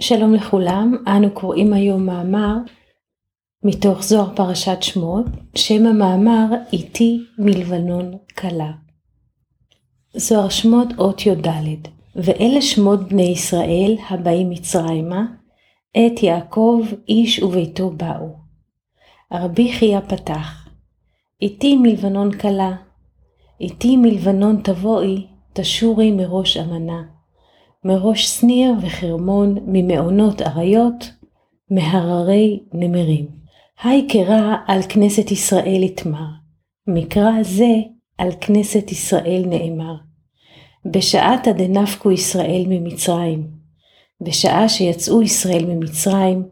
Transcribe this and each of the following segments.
שלום לכולם, אנו קוראים היום מאמר מתוך זוהר פרשת שמות, שם המאמר איתי מלבנון קלה. זוהר שמות אות י"ד ואלה שמות בני ישראל הבאים מצרימה, את יעקב איש וביתו באו. רבי חייא פתח, איתי מלבנון קלה, איתי מלבנון תבואי, תשורי מראש אמנה. מראש שניר וחרמון, ממעונות אריות, מהררי נמרים. היי קרא על כנסת ישראל יתמר, מקרא זה על כנסת ישראל נאמר. בשעת דנפקו ישראל ממצרים, בשעה שיצאו ישראל ממצרים,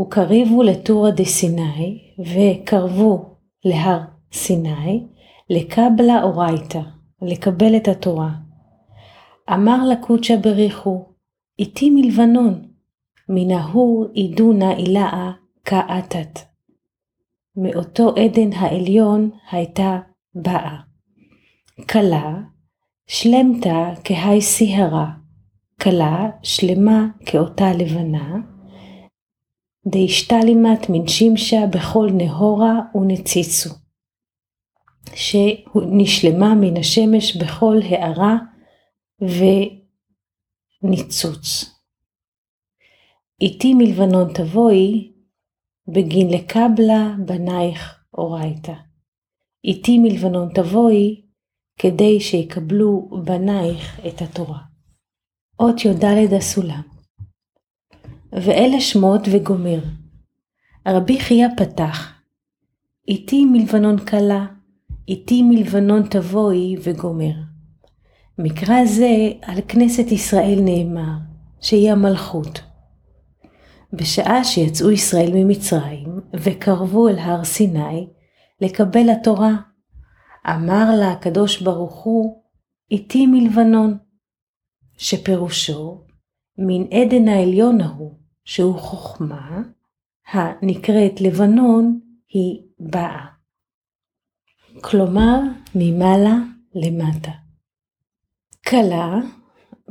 וקריבו לטורה דה סיני, וקרבו להר סיני, לקבלה אורייתא, לקבל את התורה. אמר לקודשא בריחו, איתי מלבנון, מן ההוא עידונה אילאה כאתת. מאותו עדן העליון הייתה באה. כלה, שלמתה כהי סיהרה, כלה, שלמה כאותה לבנה, דאשתלימת מן שמשה בכל נהורה ונציצו, שנשלמה מן השמש בכל הערה וניצוץ. איתי מלבנון תבואי, בגין לקבלה בנייך אורייתא. איתי מלבנון תבואי, כדי שיקבלו בנייך את התורה. אות י"ד הסולם. ואלה שמות וגומר. רבי חייא פתח, איתי מלבנון קלה, איתי מלבנון תבואי וגומר. מקרא זה על כנסת ישראל נאמר, שהיא המלכות. בשעה שיצאו ישראל ממצרים וקרבו אל הר סיני לקבל התורה, אמר לה הקדוש ברוך הוא, איתי מלבנון, שפירושו מן עדן העליון ההוא, שהוא חוכמה, הנקראת לבנון, היא באה. כלומר, ממעלה למטה. כלה,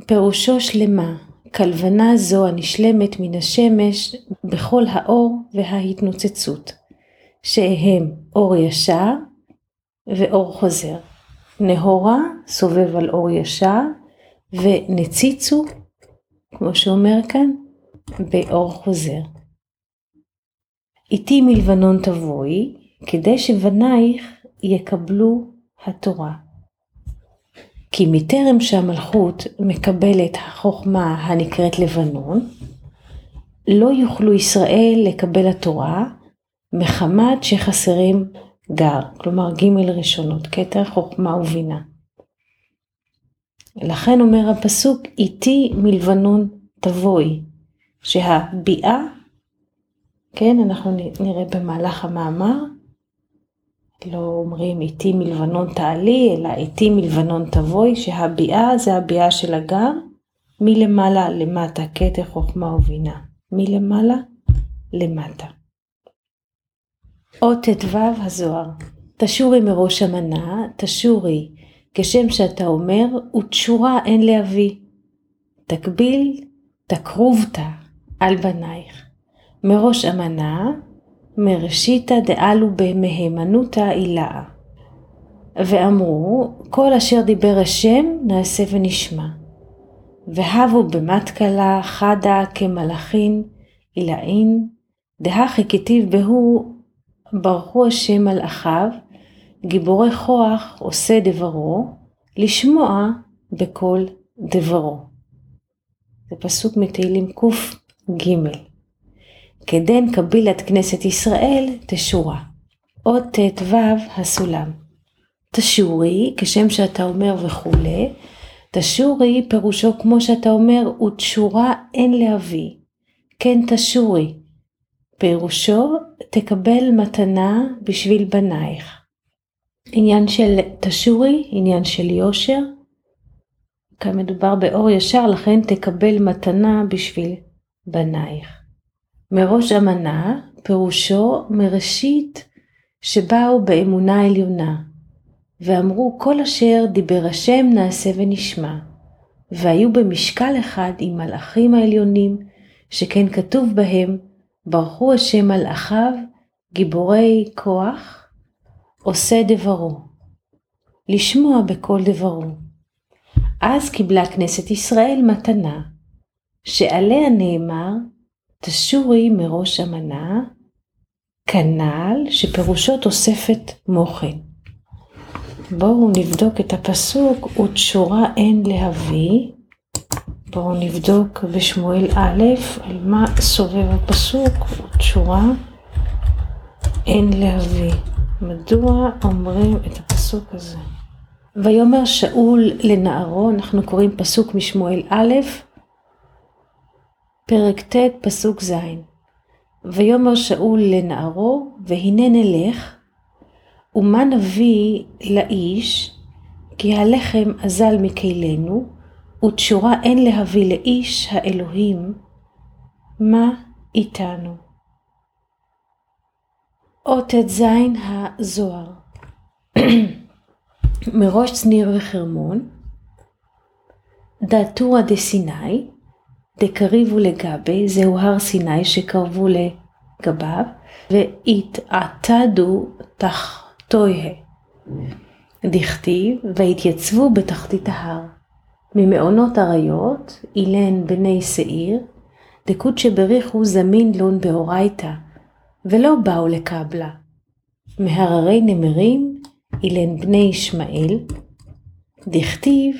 פירושו שלמה, כלבנה זו הנשלמת מן השמש בכל האור וההתנוצצות, שהם אור ישר ואור חוזר. נהורה סובב על אור ישר, ונציצו, כמו שאומר כאן, באור חוזר. איתי מלבנון תבואי, כדי שבנייך יקבלו התורה. כי מטרם שהמלכות מקבלת החוכמה הנקראת לבנון, לא יוכלו ישראל לקבל התורה מחמת שחסרים גר, כלומר ג' ראשונות, כתר חוכמה ובינה. לכן אומר הפסוק, איתי מלבנון תבואי, שהביאה, כן, אנחנו נראה במהלך המאמר, לא אומרים איתי מלבנון תעלי, אלא איתי מלבנון תבואי, שהביאה זה הביאה של הגר, מלמעלה למטה, כתר חוכמה ובינה. מלמעלה למטה. אות ט"ו הזוהר תשורי מראש המנה, תשורי כשם שאתה אומר, ותשורה אין להביא. תקביל, תקרובתא על בנייך. מראש אמנה, מראשיתא דאלו במהימנותא אילאה. ואמרו, כל אשר דיבר השם נעשה ונשמע. והבו במטקלה חדה כמלאכין עילאין, דהכי כתיב בהו ברכו השם מלאכיו, גיבורי כוח עושה דברו, לשמוע בכל דברו. זה פסוק מתהילים קג. כדן קבילת כנסת ישראל תשורה. עוד ט"ו הסולם. תשורי, כשם שאתה אומר וכולי, תשורי פירושו כמו שאתה אומר, ותשורה אין להביא. כן תשורי. פירושו, תקבל מתנה בשביל בנייך. עניין של תשורי, עניין של יושר. כאן מדובר באור ישר, לכן תקבל מתנה בשביל בנייך. מראש אמנה, פירושו מראשית שבאו באמונה עליונה, ואמרו כל אשר דיבר השם נעשה ונשמע. והיו במשקל אחד עם מלאכים העליונים, שכן כתוב בהם, ברכו השם מלאכיו, גיבורי כוח, עושה דברו. לשמוע בכל דברו. אז קיבלה כנסת ישראל מתנה, שעליה נאמר, תשורי מראש המנה, כנ"ל שפירושו תוספת מוחן. בואו נבדוק את הפסוק, ותשורה אין להביא. בואו נבדוק בשמואל א', על מה סובב הפסוק, ותשורה אין להביא. מדוע אומרים את הפסוק הזה? ויאמר שאול לנערו, אנחנו קוראים פסוק משמואל א', פרק ט', פסוק ז'. ויאמר שאול לנערו, והנה נלך, ומה נביא לאיש, כי הלחם אזל מכלינו, ותשורה אין להביא לאיש האלוהים, מה איתנו? או ט"ז הזוהר מראש צניר וחרמון, דתורא דסיני, דקריבו לגבי, זהו הר סיני שקרבו לגביו, והתעתדו תחתויה. דכתיב, והתייצבו בתחתית ההר. ממעונות אריות, אילן בני שעיר, דקוד בריחו זמין לון באורייתא, ולא באו לקבלה. מהררי נמרים, אילן בני ישמעאל, דכתיב,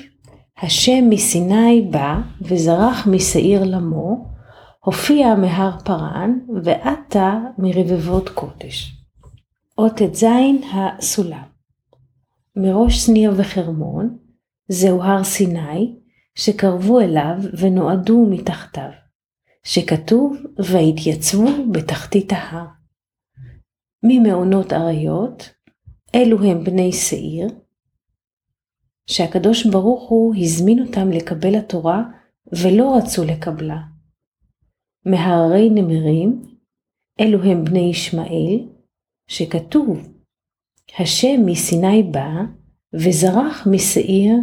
השם מסיני בא וזרח משעיר למו, הופיע מהר פרן, ועתה מרבבות קודש. אות ט"ז הסולם מראש שניר וחרמון, זהו הר סיני, שקרבו אליו ונועדו מתחתיו, שכתוב והתייצבו בתחתית ההר. ממעונות אריות, אלו הם בני שעיר, שהקדוש ברוך הוא הזמין אותם לקבל התורה ולא רצו לקבלה. מהררי נמרים, אלו הם בני ישמעאל, שכתוב, השם מסיני בא וזרח משעיר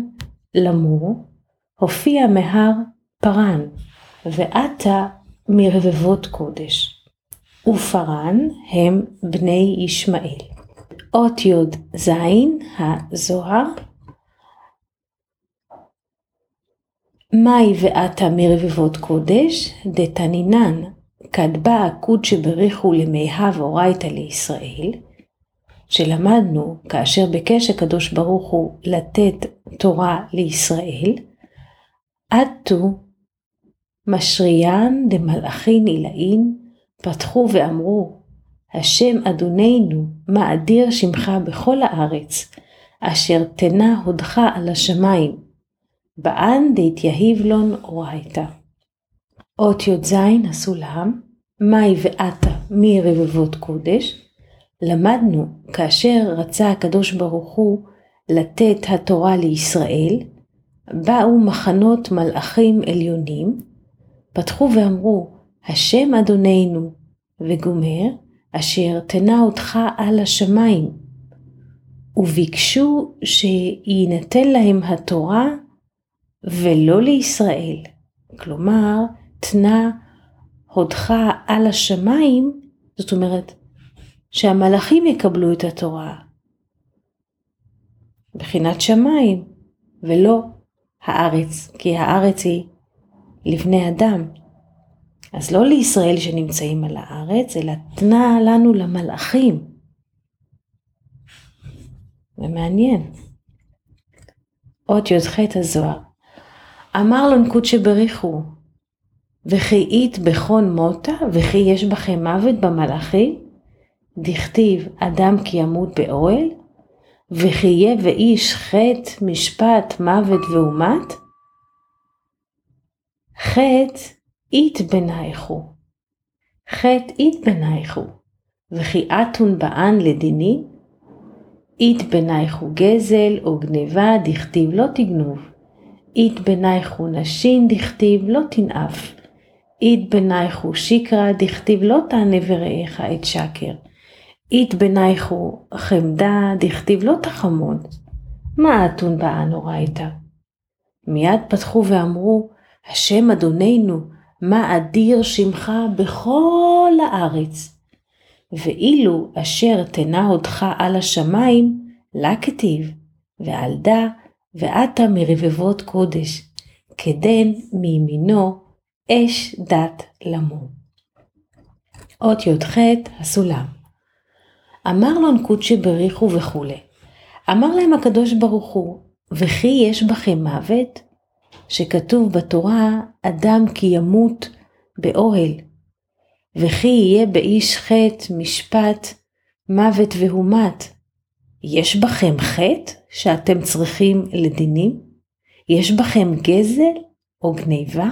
למור, הופיע מהר פרן, ועתה מרבבות קודש. ופרן הם בני ישמעאל. אות י"ז הזוהר מאי ועתה מרבבות קודש, דתנינן כדבא קוד שבריחו למיהב אורייתא לישראל, שלמדנו כאשר ביקש הקדוש ברוך הוא לתת תורה לישראל, עדתו משריין דמלאכין עילאין, פתחו ואמרו, השם אדוננו, מה אדיר שמך בכל הארץ, אשר תנה הודך על השמיים, באן דהתייהיב לון אורייתא. אות י"ז הסולם, מאי ועתה מרבבות קודש, למדנו כאשר רצה הקדוש ברוך הוא לתת התורה לישראל, באו מחנות מלאכים עליונים, פתחו ואמרו, השם אדוננו, וגומר, אשר תנה אותך על השמיים, וביקשו שיינתן להם התורה ולא לישראל. כלומר, תנה הודך על השמיים, זאת אומרת, שהמלאכים יקבלו את התורה. בחינת שמיים, ולא הארץ, כי הארץ היא לבני אדם. אז לא לישראל שנמצאים על הארץ, אלא תנה לנו למלאכים. זה מעניין. אות י"ח הזוהר. אמר לו נקוד שבריחו, וכי אית בכון מותה, וכי יש בכם מוות במלאכים? דכתיב אדם כי ימות באוהל? וכי יהיה ואיש חטא, משפט, מוות ואומת? חטא אית בנייכו, חטא אית בנייכו, וכי אתון באן לדיני? אית בנייכו גזל או גניבה, דכתיב לא תגנוב. אית בנייכו נשים, דכתיב לא תנאף. אית בנייכו שיקרא, דכתיב לא תענה ורעך את שקר. אית בנייכו חמדה, דכתיב לא תחמוד. מה אתון באן אורייתא? מיד פתחו ואמרו, השם אדוננו, מה אדיר שמך בכל הארץ. ואילו אשר תנה הודך על השמיים, לה כתיב, ועל דא ועתה מרבבות קודש, כדן מימינו אש דת למו. אות י"ח הסולם. אמר לו קודשי בריחו וכולי. אמר להם הקדוש ברוך הוא, וכי יש בכם מוות? שכתוב בתורה, אדם כי ימות באוהל, וכי יהיה באיש חטא, משפט, מוות והומת. יש בכם חטא שאתם צריכים לדינים? יש בכם גזל או גניבה?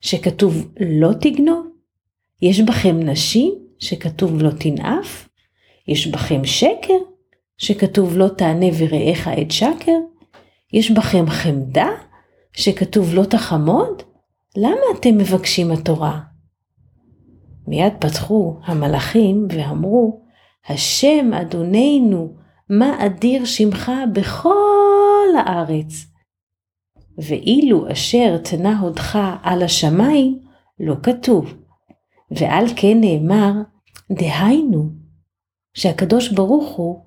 שכתוב לא תגנוב? יש בכם נשים שכתוב לא תנאף? יש בכם שקר שכתוב לא תענה ורעך עת שקר? יש בכם חמדה שכתוב לא תחמוד? למה אתם מבקשים התורה? מיד פתחו המלאכים ואמרו, השם אדוננו, מה אדיר שמך בכל הארץ. ואילו אשר תנה הודך על השמיים, לא כתוב. ועל כן נאמר, דהיינו, שהקדוש ברוך הוא,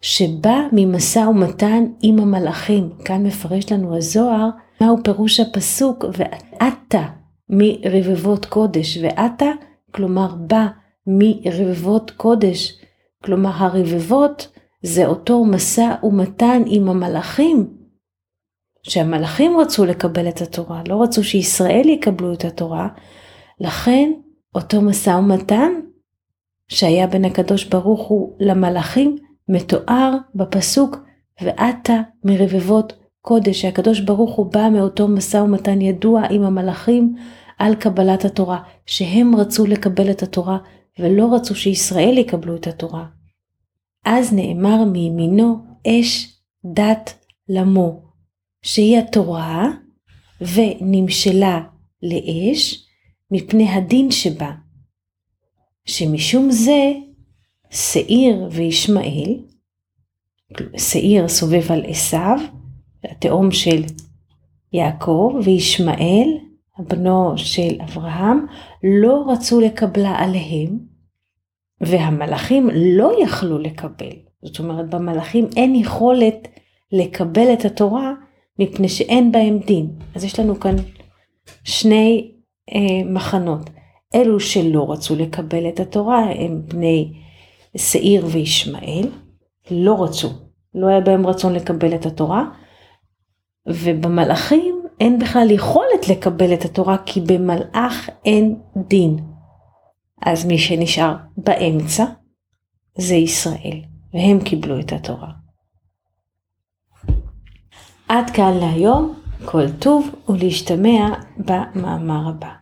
שבא ממשא ומתן עם המלאכים. כאן מפרש לנו הזוהר, מהו פירוש הפסוק, ואתה מרבבות קודש, ואתה, כלומר בא מרבבות קודש, כלומר הרבבות זה אותו משא ומתן עם המלאכים, שהמלאכים רצו לקבל את התורה, לא רצו שישראל יקבלו את התורה, לכן אותו משא ומתן שהיה בין הקדוש ברוך הוא למלאכים, מתואר בפסוק ועתה מרבבות קודש, שהקדוש ברוך הוא בא מאותו משא ומתן ידוע עם המלאכים על קבלת התורה, שהם רצו לקבל את התורה ולא רצו שישראל יקבלו את התורה. אז נאמר מימינו אש דת למו, שהיא התורה, ונמשלה לאש מפני הדין שבה, שמשום זה שעיר וישמעאל, שעיר סובב על עשיו, התאום של יעקב, וישמעאל, בנו של אברהם, לא רצו לקבלה עליהם, והמלאכים לא יכלו לקבל. זאת אומרת, במלאכים אין יכולת לקבל את התורה מפני שאין בהם דין. אז יש לנו כאן שני אה, מחנות. אלו שלא רצו לקבל את התורה הם בני שעיר וישמעאל, לא רצו, לא היה בהם רצון לקבל את התורה, ובמלאכים אין בכלל יכולת לקבל את התורה כי במלאך אין דין. אז מי שנשאר באמצע זה ישראל, והם קיבלו את התורה. עד כאן להיום, כל טוב ולהשתמע במאמר הבא.